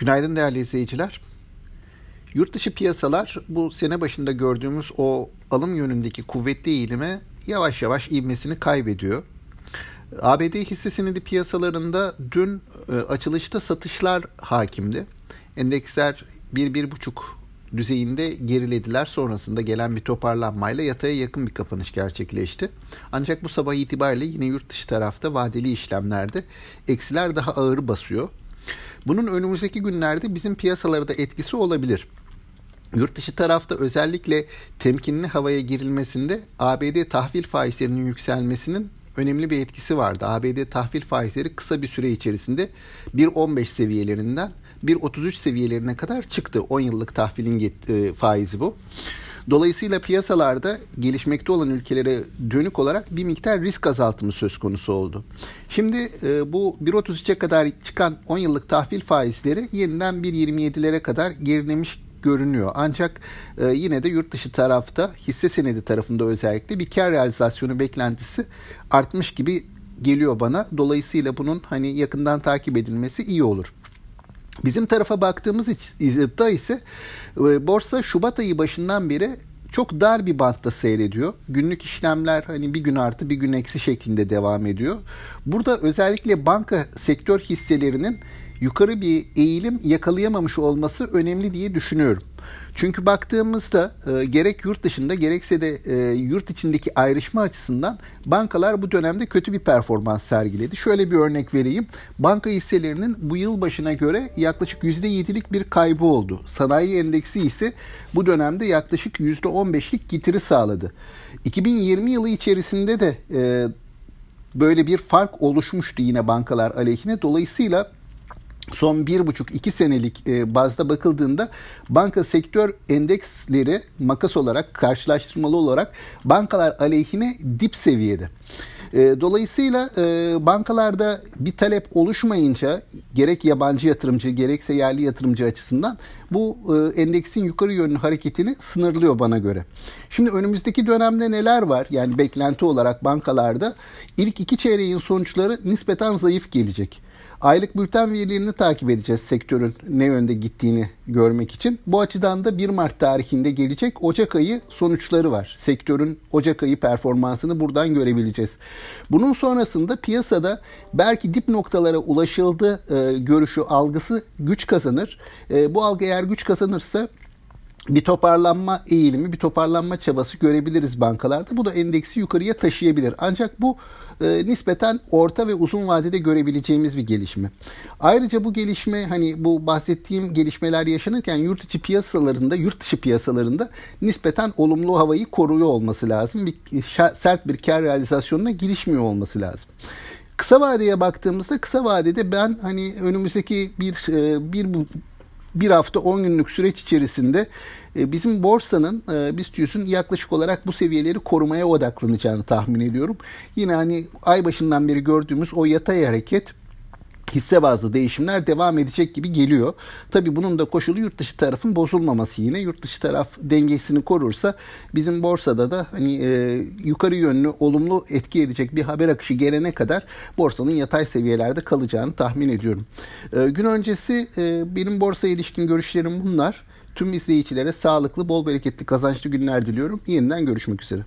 Günaydın değerli izleyiciler. Yurt dışı piyasalar bu sene başında gördüğümüz o alım yönündeki kuvvetli eğilime yavaş yavaş ivmesini kaybediyor. ABD hisse senedi piyasalarında dün e, açılışta satışlar hakimdi. Endeksler 1-1,5 düzeyinde gerilediler. Sonrasında gelen bir toparlanmayla yataya yakın bir kapanış gerçekleşti. Ancak bu sabah itibariyle yine yurt dışı tarafta vadeli işlemlerde eksiler daha ağır basıyor. Bunun önümüzdeki günlerde bizim piyasalarda etkisi olabilir. Yurt dışı tarafta özellikle temkinli havaya girilmesinde ABD tahvil faizlerinin yükselmesinin önemli bir etkisi vardı. ABD tahvil faizleri kısa bir süre içerisinde 1.15 seviyelerinden 1.33 seviyelerine kadar çıktı. 10 yıllık tahvilin e, faizi bu. Dolayısıyla piyasalarda gelişmekte olan ülkelere dönük olarak bir miktar risk azaltımı söz konusu oldu. Şimdi e, bu 1.33'e kadar çıkan 10 yıllık tahvil faizleri yeniden 1.27'lere kadar gerilemiş görünüyor. Ancak e, yine de yurt dışı tarafta hisse senedi tarafında özellikle bir kar realizasyonu beklentisi artmış gibi geliyor bana. Dolayısıyla bunun hani yakından takip edilmesi iyi olur. Bizim tarafa baktığımız da ise e, borsa Şubat ayı başından beri çok dar bir bantta seyrediyor. Günlük işlemler hani bir gün artı bir gün eksi şeklinde devam ediyor. Burada özellikle banka sektör hisselerinin yukarı bir eğilim yakalayamamış olması önemli diye düşünüyorum. Çünkü baktığımızda e, gerek yurt dışında gerekse de e, yurt içindeki ayrışma açısından bankalar bu dönemde kötü bir performans sergiledi. Şöyle bir örnek vereyim. Banka hisselerinin bu yıl başına göre yaklaşık %7'lik bir kaybı oldu. Sanayi endeksi ise bu dönemde yaklaşık %15'lik getiri sağladı. 2020 yılı içerisinde de e, böyle bir fark oluşmuştu yine bankalar aleyhine. Dolayısıyla son bir buçuk iki senelik e, bazda bakıldığında banka sektör endeksleri makas olarak karşılaştırmalı olarak bankalar aleyhine dip seviyede. E, dolayısıyla e, bankalarda bir talep oluşmayınca gerek yabancı yatırımcı gerekse yerli yatırımcı açısından bu endeksin yukarı yönlü hareketini sınırlıyor bana göre. Şimdi önümüzdeki dönemde neler var? Yani beklenti olarak bankalarda ilk iki çeyreğin sonuçları nispeten zayıf gelecek. Aylık bülten verilerini takip edeceğiz sektörün ne yönde gittiğini görmek için. Bu açıdan da 1 Mart tarihinde gelecek Ocak ayı sonuçları var. Sektörün Ocak ayı performansını buradan görebileceğiz. Bunun sonrasında piyasada belki dip noktalara ulaşıldı e, görüşü, algısı güç kazanır. E, bu algı eğer güç kazanırsa bir toparlanma eğilimi, bir toparlanma çabası görebiliriz bankalarda. Bu da endeksi yukarıya taşıyabilir. Ancak bu e, nispeten orta ve uzun vadede görebileceğimiz bir gelişme. Ayrıca bu gelişme hani bu bahsettiğim gelişmeler yaşanırken yurt içi piyasalarında, yurt dışı piyasalarında nispeten olumlu havayı koruyor olması lazım. Bir sert bir kar realizasyonuna girişmiyor olması lazım. Kısa vadeye baktığımızda kısa vadede ben hani önümüzdeki bir e, bir bir hafta 10 günlük süreç içerisinde e, bizim borsanın e, BIST yaklaşık olarak bu seviyeleri korumaya odaklanacağını tahmin ediyorum. Yine hani ay başından beri gördüğümüz o yatay hareket hisse bazlı değişimler devam edecek gibi geliyor. Tabii bunun da koşulu yurt dışı tarafın bozulmaması yine. Yurt dışı taraf dengesini korursa bizim borsada da hani e, yukarı yönlü olumlu etki edecek bir haber akışı gelene kadar borsanın yatay seviyelerde kalacağını tahmin ediyorum. E, gün öncesi e, benim borsa ilişkin görüşlerim bunlar. Tüm izleyicilere sağlıklı, bol bereketli, kazançlı günler diliyorum. Yeniden görüşmek üzere.